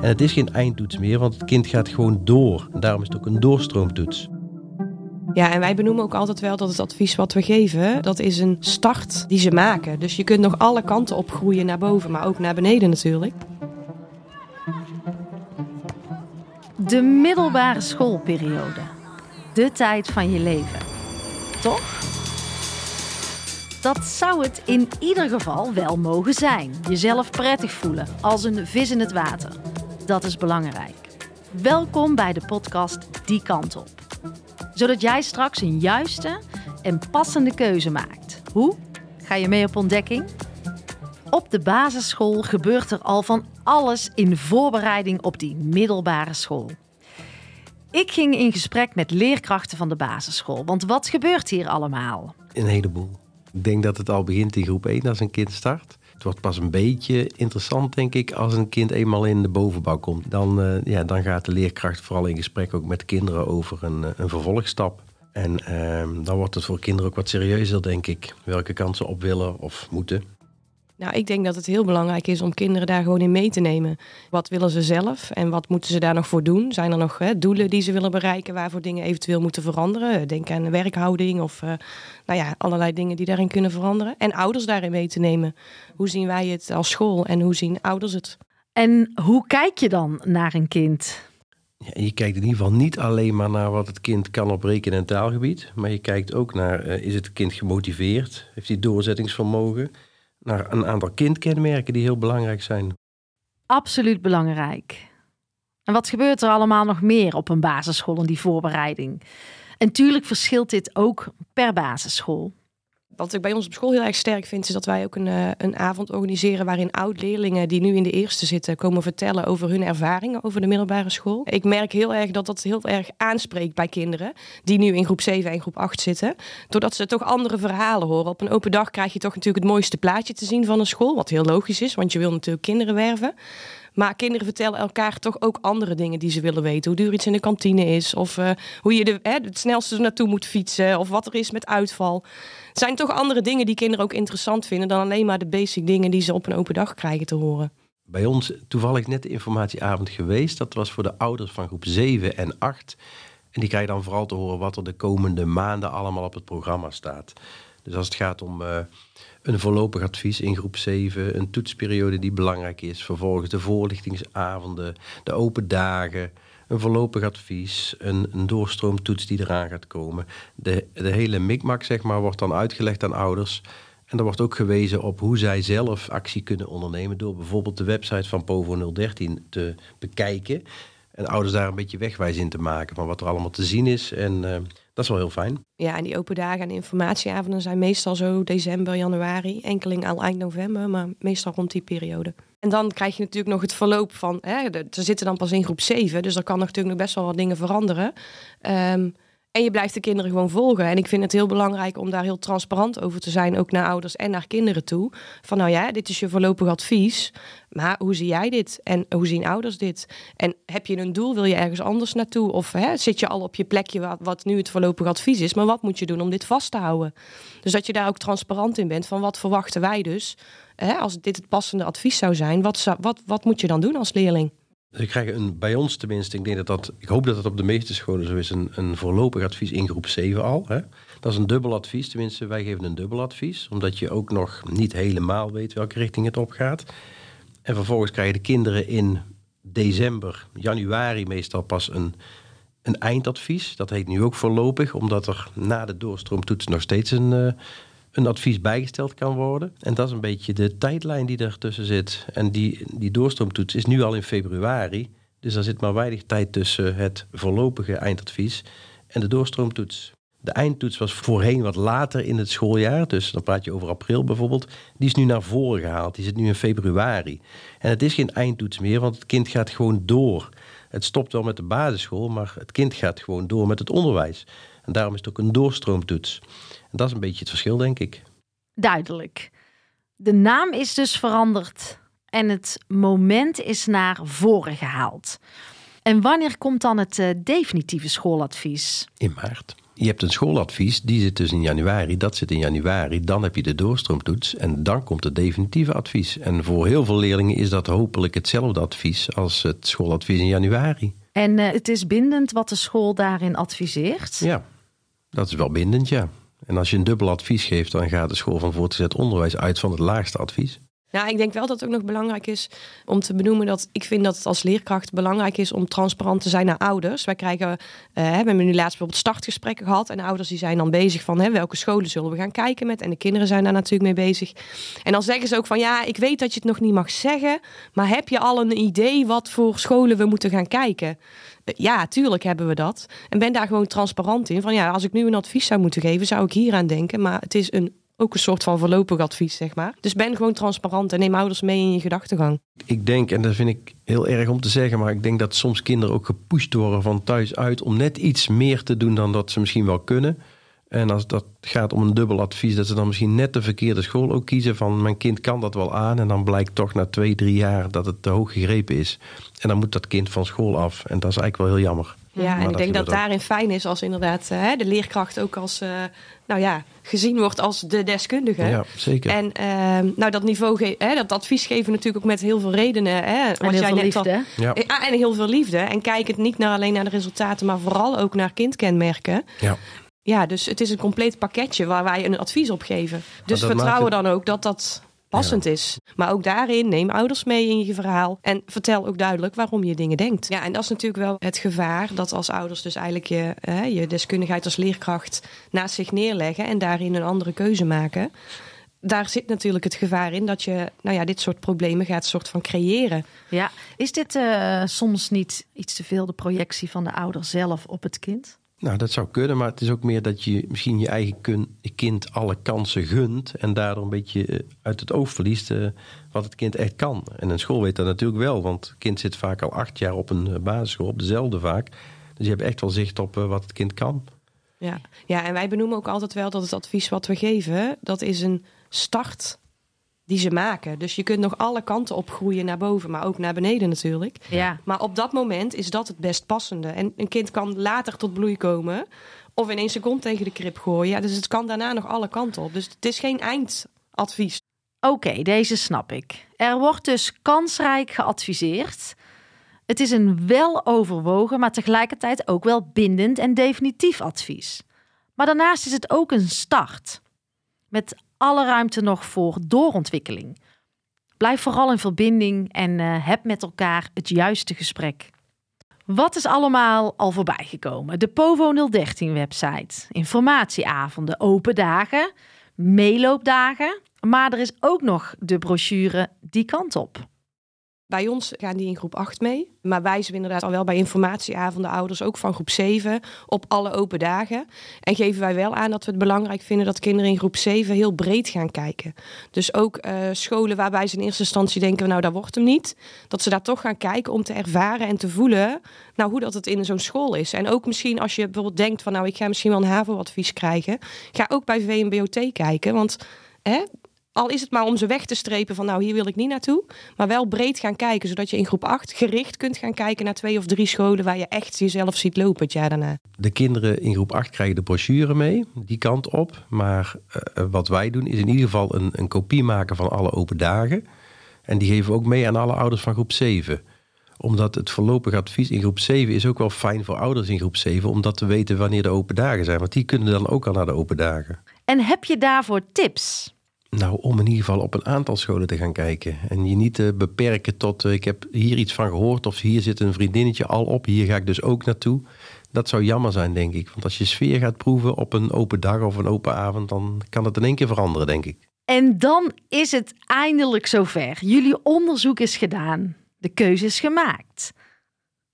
En het is geen eindtoets meer, want het kind gaat gewoon door. En daarom is het ook een doorstroomtoets. Ja, en wij benoemen ook altijd wel dat het advies wat we geven, dat is een start die ze maken. Dus je kunt nog alle kanten op groeien naar boven, maar ook naar beneden natuurlijk. De middelbare schoolperiode. De tijd van je leven. Toch? Dat zou het in ieder geval wel mogen zijn. Jezelf prettig voelen, als een vis in het water. Dat is belangrijk. Welkom bij de podcast Die Kant Op. Zodat jij straks een juiste en passende keuze maakt. Hoe? Ga je mee op ontdekking? Op de basisschool gebeurt er al van alles in voorbereiding op die middelbare school. Ik ging in gesprek met leerkrachten van de basisschool. Want wat gebeurt hier allemaal? Een heleboel. Ik denk dat het al begint in groep 1 als een kind start. Het wordt pas een beetje interessant, denk ik, als een kind eenmaal in de bovenbouw komt. Dan, uh, ja, dan gaat de leerkracht vooral in gesprek ook met kinderen over een, eh, een vervolgstap. En uh, dan wordt het voor kinderen ook wat serieuzer, denk ik. Welke kansen op willen of moeten. Nou, ik denk dat het heel belangrijk is om kinderen daar gewoon in mee te nemen. Wat willen ze zelf en wat moeten ze daar nog voor doen? Zijn er nog hè, doelen die ze willen bereiken waarvoor dingen eventueel moeten veranderen? Denk aan werkhouding of uh, nou ja, allerlei dingen die daarin kunnen veranderen. En ouders daarin mee te nemen. Hoe zien wij het als school en hoe zien ouders het? En hoe kijk je dan naar een kind? Ja, je kijkt in ieder geval niet alleen maar naar wat het kind kan op rekenen- en taalgebied. Maar je kijkt ook naar, uh, is het kind gemotiveerd? Heeft hij doorzettingsvermogen? Naar een aantal kindkenmerken die heel belangrijk zijn. Absoluut belangrijk. En wat gebeurt er allemaal nog meer op een basisschool in die voorbereiding? En tuurlijk verschilt dit ook per basisschool. Wat ik bij ons op school heel erg sterk vind, is dat wij ook een, uh, een avond organiseren waarin oud-leerlingen die nu in de eerste zitten komen vertellen over hun ervaringen over de middelbare school. Ik merk heel erg dat dat heel erg aanspreekt bij kinderen die nu in groep 7 en groep 8 zitten. Doordat ze toch andere verhalen horen. Op een open dag krijg je toch natuurlijk het mooiste plaatje te zien van een school, wat heel logisch is, want je wil natuurlijk kinderen werven. Maar kinderen vertellen elkaar toch ook andere dingen die ze willen weten. Hoe duur iets in de kantine is. Of uh, hoe je de, hè, het snelste naartoe moet fietsen. Of wat er is met uitval. Zijn toch andere dingen die kinderen ook interessant vinden. Dan alleen maar de basic dingen die ze op een open dag krijgen te horen. Bij ons toevallig net de informatieavond geweest. Dat was voor de ouders van groep 7 en 8. En die krijgen dan vooral te horen wat er de komende maanden allemaal op het programma staat. Dus als het gaat om uh, een voorlopig advies in groep 7, een toetsperiode die belangrijk is, vervolgens de voorlichtingsavonden, de open dagen, een voorlopig advies, een, een doorstroomtoets die eraan gaat komen. De, de hele mikmak zeg maar, wordt dan uitgelegd aan ouders. En er wordt ook gewezen op hoe zij zelf actie kunnen ondernemen door bijvoorbeeld de website van POVO 013 te bekijken. En ouders daar een beetje wegwijs in te maken van wat er allemaal te zien is. En uh, dat is wel heel fijn. Ja, en die open dagen en informatieavonden zijn meestal zo december, januari. Enkeling al eind november, maar meestal rond die periode. En dan krijg je natuurlijk nog het verloop van... Hè, ze zitten dan pas in groep 7, dus er kan natuurlijk nog best wel wat dingen veranderen. Um, en je blijft de kinderen gewoon volgen. En ik vind het heel belangrijk om daar heel transparant over te zijn, ook naar ouders en naar kinderen toe. Van nou ja, dit is je voorlopig advies. Maar hoe zie jij dit? En hoe zien ouders dit? En heb je een doel? Wil je ergens anders naartoe? Of hè, zit je al op je plekje wat, nu het voorlopig advies is? Maar wat moet je doen om dit vast te houden? Dus dat je daar ook transparant in bent van wat verwachten wij dus? Hè, als dit het passende advies zou zijn, wat, wat, wat moet je dan doen als leerling? Dus ik krijg een, bij ons tenminste, ik, denk dat dat, ik hoop dat het op de meeste scholen zo is, een, een voorlopig advies in groep 7 al. Hè. Dat is een dubbel advies, tenminste wij geven een dubbel advies, omdat je ook nog niet helemaal weet welke richting het op gaat. En vervolgens krijgen de kinderen in december, januari meestal pas een, een eindadvies. Dat heet nu ook voorlopig, omdat er na de doorstroomtoets nog steeds een, uh, een advies bijgesteld kan worden. En dat is een beetje de tijdlijn die ertussen zit. En die, die doorstroomtoets is nu al in februari. Dus er zit maar weinig tijd tussen het voorlopige eindadvies en de doorstroomtoets. De eindtoets was voorheen wat later in het schooljaar, dus dan praat je over april bijvoorbeeld. Die is nu naar voren gehaald, die zit nu in februari. En het is geen eindtoets meer, want het kind gaat gewoon door. Het stopt wel met de basisschool, maar het kind gaat gewoon door met het onderwijs. En daarom is het ook een doorstroomtoets. En dat is een beetje het verschil, denk ik. Duidelijk. De naam is dus veranderd en het moment is naar voren gehaald. En wanneer komt dan het eh, definitieve schooladvies? In maart. Je hebt een schooladvies, die zit dus in januari, dat zit in januari. Dan heb je de doorstroomtoets en dan komt het definitieve advies. En voor heel veel leerlingen is dat hopelijk hetzelfde advies als het schooladvies in januari. En eh, het is bindend wat de school daarin adviseert? Ja, dat is wel bindend, ja. En als je een dubbel advies geeft, dan gaat de school van voortgezet onderwijs uit van het laagste advies. Nou, ik denk wel dat het ook nog belangrijk is om te benoemen dat ik vind dat het als leerkracht belangrijk is om transparant te zijn naar ouders. Wij krijgen, uh, we hebben nu laatst bijvoorbeeld startgesprekken gehad en ouders die zijn dan bezig van hè, welke scholen zullen we gaan kijken met. En de kinderen zijn daar natuurlijk mee bezig. En dan zeggen ze ook van ja, ik weet dat je het nog niet mag zeggen, maar heb je al een idee wat voor scholen we moeten gaan kijken? Ja, tuurlijk hebben we dat. En ben daar gewoon transparant in. Van ja, als ik nu een advies zou moeten geven, zou ik hier aan denken. Maar het is een ook een soort van voorlopig advies, zeg maar. Dus ben gewoon transparant en neem ouders mee in je gedachtegang. Ik denk, en dat vind ik heel erg om te zeggen, maar ik denk dat soms kinderen ook gepusht worden van thuis uit om net iets meer te doen dan dat ze misschien wel kunnen. En als dat gaat om een dubbel advies, dat ze dan misschien net de verkeerde school ook kiezen van mijn kind kan dat wel aan. En dan blijkt toch na twee, drie jaar dat het te hoog gegrepen is. En dan moet dat kind van school af. En dat is eigenlijk wel heel jammer. Ja, en ik denk dat daarin fijn is als inderdaad hè, de leerkracht ook als, uh, nou ja, gezien wordt als de deskundige. Ja, zeker. En uh, nou, dat niveau, hè, dat advies geven natuurlijk ook met heel veel redenen. Hè, en heel veel liefde. Al, ja. En heel veel liefde. En kijk het niet naar alleen naar de resultaten, maar vooral ook naar kindkenmerken. Ja. Ja, dus het is een compleet pakketje waar wij een advies op geven. Dus vertrouwen dan ook dat dat passend is. Maar ook daarin neem ouders mee in je verhaal en vertel ook duidelijk waarom je dingen denkt. Ja, en dat is natuurlijk wel het gevaar dat als ouders dus eigenlijk je, hè, je deskundigheid als leerkracht naast zich neerleggen en daarin een andere keuze maken. Daar zit natuurlijk het gevaar in dat je nou ja, dit soort problemen gaat soort van creëren. Ja, is dit uh, soms niet iets te veel de projectie van de ouder zelf op het kind? Nou, dat zou kunnen, maar het is ook meer dat je misschien je eigen kind alle kansen gunt en daardoor een beetje eh, uit het oog verliest uh, wat het kind echt kan. En een school weet dat natuurlijk wel, want het kind zit vaak al acht jaar op een eh, basisschool, op dezelfde vaak. Dus je hebt echt wel zicht op wat het kind kan. Ja. ja, en wij benoemen ook altijd wel dat het advies wat we geven, dat is een start die ze maken. Dus je kunt nog alle kanten op groeien naar boven, maar ook naar beneden natuurlijk. Ja. Maar op dat moment is dat het best passende. En een kind kan later tot bloei komen of ineens een kont tegen de krip gooien. Ja, dus het kan daarna nog alle kanten op. Dus het is geen eindadvies. Oké, deze snap ik. Er wordt dus kansrijk geadviseerd. Het is een wel overwogen, maar tegelijkertijd ook wel bindend en definitief advies. Maar daarnaast is het ook een start. Met alle ruimte nog voor doorontwikkeling. Blijf vooral in verbinding en uh, heb met elkaar het juiste gesprek. Wat is allemaal al voorbij gekomen? De POVO 013 website, informatieavonden, open dagen, meeloopdagen. Maar er is ook nog de brochure Die kant op. Bij ons gaan die in groep 8 mee. Maar wijzen we inderdaad al wel bij informatieavonden ouders, ook van groep 7, op alle open dagen. En geven wij wel aan dat we het belangrijk vinden dat kinderen in groep 7 heel breed gaan kijken. Dus ook uh, scholen waarbij ze in eerste instantie denken, nou daar wordt hem niet. Dat ze daar toch gaan kijken om te ervaren en te voelen nou, hoe dat het in zo'n school is. En ook misschien als je bijvoorbeeld denkt van nou ik ga misschien wel een HAVO-advies krijgen. Ga ook bij VMBOT kijken, want... Hè, al is het maar om ze weg te strepen van nou hier wil ik niet naartoe. Maar wel breed gaan kijken, zodat je in groep 8 gericht kunt gaan kijken naar twee of drie scholen waar je echt jezelf ziet lopen het jaar daarna. De kinderen in groep 8 krijgen de brochure mee, die kant op. Maar uh, wat wij doen is in ieder geval een, een kopie maken van alle open dagen. En die geven we ook mee aan alle ouders van groep 7 omdat het voorlopig advies in groep 7 is ook wel fijn voor ouders in groep 7. Om dat te weten wanneer de open dagen zijn. Want die kunnen dan ook al naar de open dagen. En heb je daarvoor tips? Nou, om in ieder geval op een aantal scholen te gaan kijken. En je niet te beperken tot uh, ik heb hier iets van gehoord of hier zit een vriendinnetje al op, hier ga ik dus ook naartoe. Dat zou jammer zijn, denk ik. Want als je sfeer gaat proeven op een open dag of een open avond, dan kan het in één keer veranderen, denk ik. En dan is het eindelijk zover. Jullie onderzoek is gedaan. De keuze is gemaakt.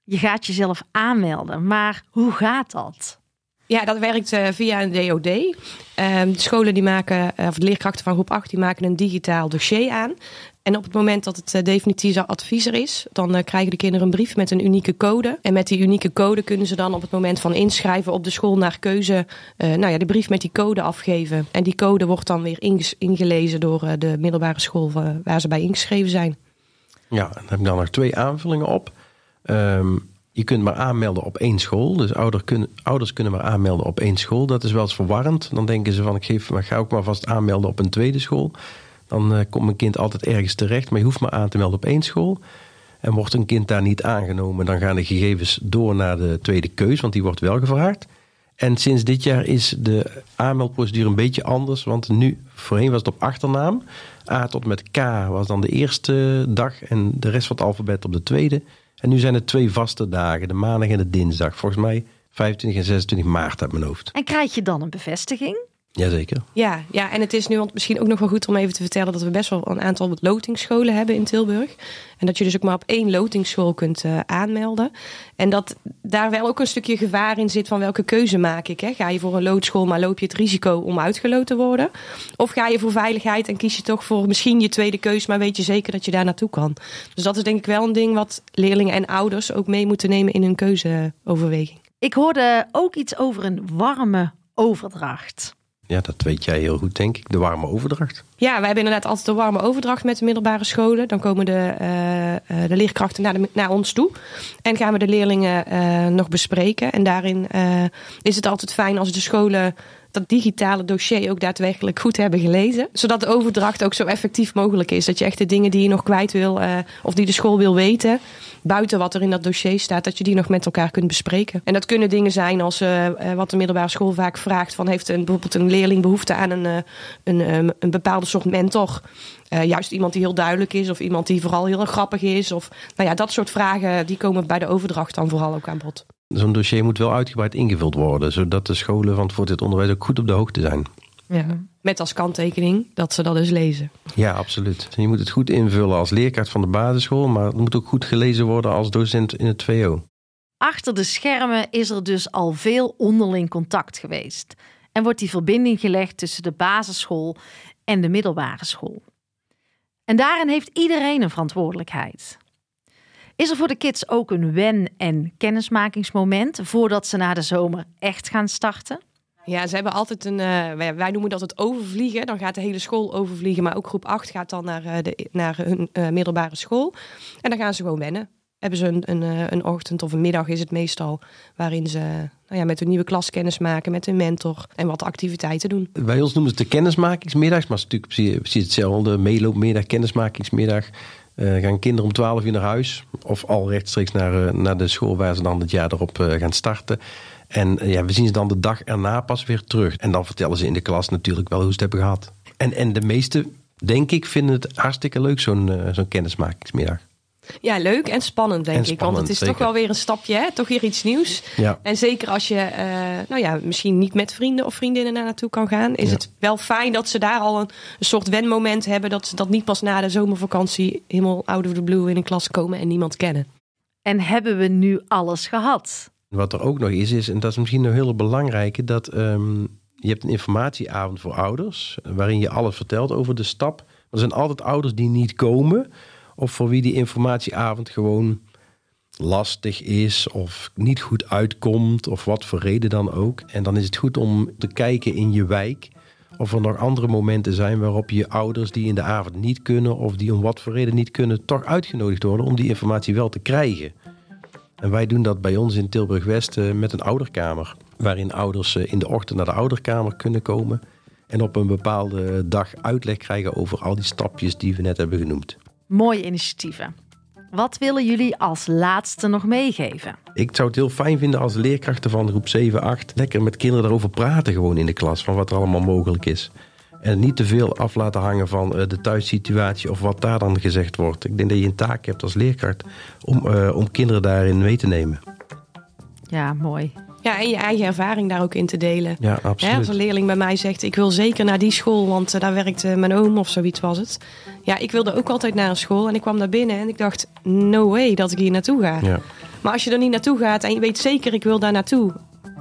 Je gaat jezelf aanmelden, maar hoe gaat dat? Ja, dat werkt uh, via een DOD. Ehm, de scholen die maken, uh, of de leerkrachten van groep 8, die maken een digitaal dossier aan. En op het moment dat het uh, definitief advies er is, dan krijgen de kinderen een brief met een unieke code. En met die unieke code kunnen ze dan op het moment van inschrijven op de school naar keuze, nou ja, de brief met die code afgeven. En die code wordt dan weer ingelezen door de middelbare school waar ze bij ingeschreven zijn. Ja, dan heb ik dan nog twee aanvullingen op. Um, je kunt maar aanmelden op één school. Dus ouder kunnen, ouders kunnen maar aanmelden op één school. Dat is wel eens verwarrend. Dan denken ze van ik geef, maar ga ook maar vast aanmelden op een tweede school. Dan uh, komt mijn kind altijd ergens terecht. Maar je hoeft maar aan te melden op één school. En wordt een kind daar niet aangenomen, dan gaan de gegevens door naar de tweede keus, want die wordt wel gevraagd. En sinds dit jaar is de aanmeldprocedure een beetje anders. Want nu, voorheen was het op achternaam. A tot met K was dan de eerste dag en de rest van het alfabet op de tweede. En nu zijn het twee vaste dagen, de maandag en de dinsdag. Volgens mij 25 en 26 maart uit mijn hoofd. En krijg je dan een bevestiging? Jazeker. Ja, ja, en het is nu misschien ook nog wel goed om even te vertellen dat we best wel een aantal lotingsscholen hebben in Tilburg. En dat je dus ook maar op één lotingsschool kunt uh, aanmelden. En dat daar wel ook een stukje gevaar in zit van welke keuze maak ik. Hè? Ga je voor een loodschool, maar loop je het risico om uitgeloot te worden? Of ga je voor veiligheid en kies je toch voor misschien je tweede keuze, maar weet je zeker dat je daar naartoe kan? Dus dat is denk ik wel een ding wat leerlingen en ouders ook mee moeten nemen in hun keuzeoverweging. Ik hoorde ook iets over een warme overdracht. Ja, dat weet jij heel goed, denk ik. De warme overdracht. Ja, wij hebben inderdaad altijd de warme overdracht met de middelbare scholen. Dan komen de, uh, de leerkrachten naar, naar ons toe. En gaan we de leerlingen uh, nog bespreken. En daarin is het altijd fijn als de scholen dat digitale dossier ook daadwerkelijk goed hebben gelezen. Zodat de overdracht ook zo effectief mogelijk is. Dat je echt de dingen die je nog kwijt wil, uh, of die de school wil weten, buiten wat er in dat dossier staat, dat je die nog met elkaar kunt bespreken. En dat kunnen dingen zijn als uh, wat de middelbare school vaak vraagt: van heeft een, bijvoorbeeld een leerling behoefte aan een, een, een bepaalde soort mentor. Juist iemand die heel duidelijk is, of iemand die vooral heel grappig is. Of nou ja, dat soort vragen die komen bij de overdracht dan vooral ook aan bod. Zo'n dossier moet wel uitgebreid ingevuld worden, zodat de scholen van het voortgezet onderwijs ook goed op de hoogte zijn. Ja, met als kanttekening dat ze dat dus lezen. Ja, absoluut. Je moet het goed invullen als leerkracht van de basisschool, maar het moet ook goed gelezen worden als docent in het VO. Achter de schermen is er dus al veel onderling contact geweest. En wordt die verbinding gelegd tussen de basisschool en de middelbare school. En daarin heeft iedereen een verantwoordelijkheid. Is er voor de kids ook een wen- en kennismakingsmoment voordat ze na de zomer echt gaan starten? Ja, ze hebben altijd een, uh, wij, noemen dat het overvliegen. Dan gaat de hele school overvliegen, maar ook groep 8 gaat dan naar, uh, de, naar hun uh, middelbare school. En dan gaan ze gewoon wennen. Hebben ze een, een, een ochtend of een middag is het meestal, waarin ze nou ja, met hun nieuwe klas kennis maken, met hun mentor en wat activiteiten doen. Bij ons noemen ze het de kennismakingsmiddags, maar het is natuurlijk precies hetzelfde. Meeloopmiddag, kennismakingsmiddag. Uh, gaan kinderen om 12 uur naar huis of al rechtstreeks naar, uh, naar de school waar ze dan het jaar erop uh, gaan starten. En ja, we zien ze dan de dag erna pas weer terug. En dan vertellen ze in de klas natuurlijk wel hoe ze het hebben gehad. En, en de meesten, denk ik, vinden het hartstikke leuk, zo'n zo'n kennismakingsmiddag. Ja, leuk en spannend, denk En ik. Want het is zeker. toch wel weer een stapje, hè? toch weer iets nieuws. Ja. En zeker als je, uh, nou ja, misschien niet met vrienden of vriendinnen naar naartoe kan gaan, is Ja. het wel fijn dat ze daar al een, een soort wenmoment hebben. Dat ze dat niet pas na de zomervakantie helemaal out of the blue in een klas komen en niemand kennen. En hebben we nu alles gehad? Wat er ook nog is, is, en dat is misschien een hele belangrijke, dat ehm, je hebt een informatieavond voor ouders, waarin je alles vertelt over de stap. Er zijn altijd ouders die niet komen, of voor wie die informatieavond gewoon lastig is, of niet goed uitkomt, of wat voor reden dan ook. En dan is het goed om te kijken in je wijk of er nog andere momenten zijn waarop je ouders die in de avond niet kunnen, of die om wat voor reden niet kunnen, toch uitgenodigd worden om die informatie wel te krijgen. En wij doen dat bij ons in Tilburg-West eh, met een ouderkamer. Waarin ouders eh, in de ochtend naar de ouderkamer kunnen komen. En op een bepaalde dag uitleg krijgen over al die stapjes die we net hebben genoemd. Mooie initiatieven. Wat willen jullie als laatste nog meegeven? Ik zou het heel fijn vinden als leerkrachten van groep 7, 8 lekker met kinderen daarover praten gewoon in de klas. Van wat er allemaal mogelijk is. En niet te veel af laten hangen van eh, de thuissituatie of wat daar dan gezegd wordt. Ik denk dat je een taak hebt als leerkracht om, eh, om kinderen daarin mee te nemen. Ja, mooi. Ja, en je eigen ervaring daar ook in te delen. Ja, Hè, als absoluut. een leerling bij mij zegt, ik wil zeker naar die school, want eh, daar werkte mijn oom of zoiets was het. Ja, ik wilde ook altijd naar een school en ik kwam daar binnen en ik dacht, no way dat ik hier naartoe ga. Ja. Maar als je er niet naartoe gaat en je weet zeker, ik wil daar naartoe.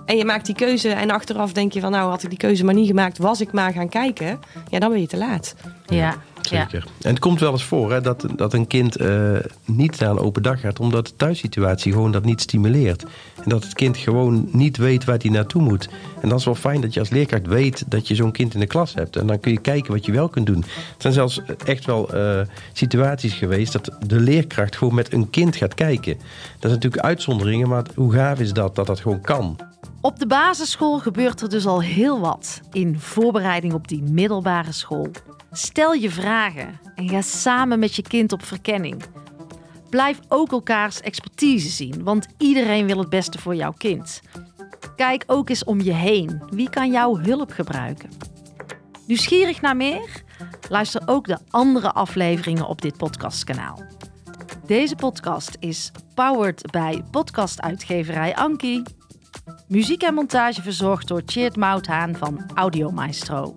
En je maakt die keuze en achteraf denk je van, nou had ik die keuze maar niet gemaakt, was ik maar gaan kijken. Ja, dan ben je te laat. Ja, Zeker. En het komt wel eens voor hè, dat, dat een kind eh, niet naar een open dag gaat, omdat de thuissituatie gewoon dat niet stimuleert. En dat het kind gewoon niet weet waar hij naartoe moet. En dat is wel fijn dat je als leerkracht weet dat je zo'n kind in de klas hebt. En dan kun je kijken wat je wel kunt doen. Er zijn zelfs echt wel eh, situaties geweest dat de leerkracht gewoon met een kind gaat kijken. Dat is natuurlijk uitzonderingen, maar hoe gaaf is dat dat dat gewoon kan? Op de basisschool gebeurt er dus al heel wat in voorbereiding op die middelbare school. Stel je vragen en ga samen met je kind op verkenning. Blijf ook elkaars expertise zien, want iedereen wil het beste voor jouw kind. Kijk ook eens om je heen. Wie kan jouw hulp gebruiken? Nieuwsgierig naar meer? Luister ook de andere afleveringen op dit podcastkanaal. Deze podcast is powered bij podcastuitgeverij Anki. Muziek en montage verzorgd door Cheert Mouthaan van Audio Maestro.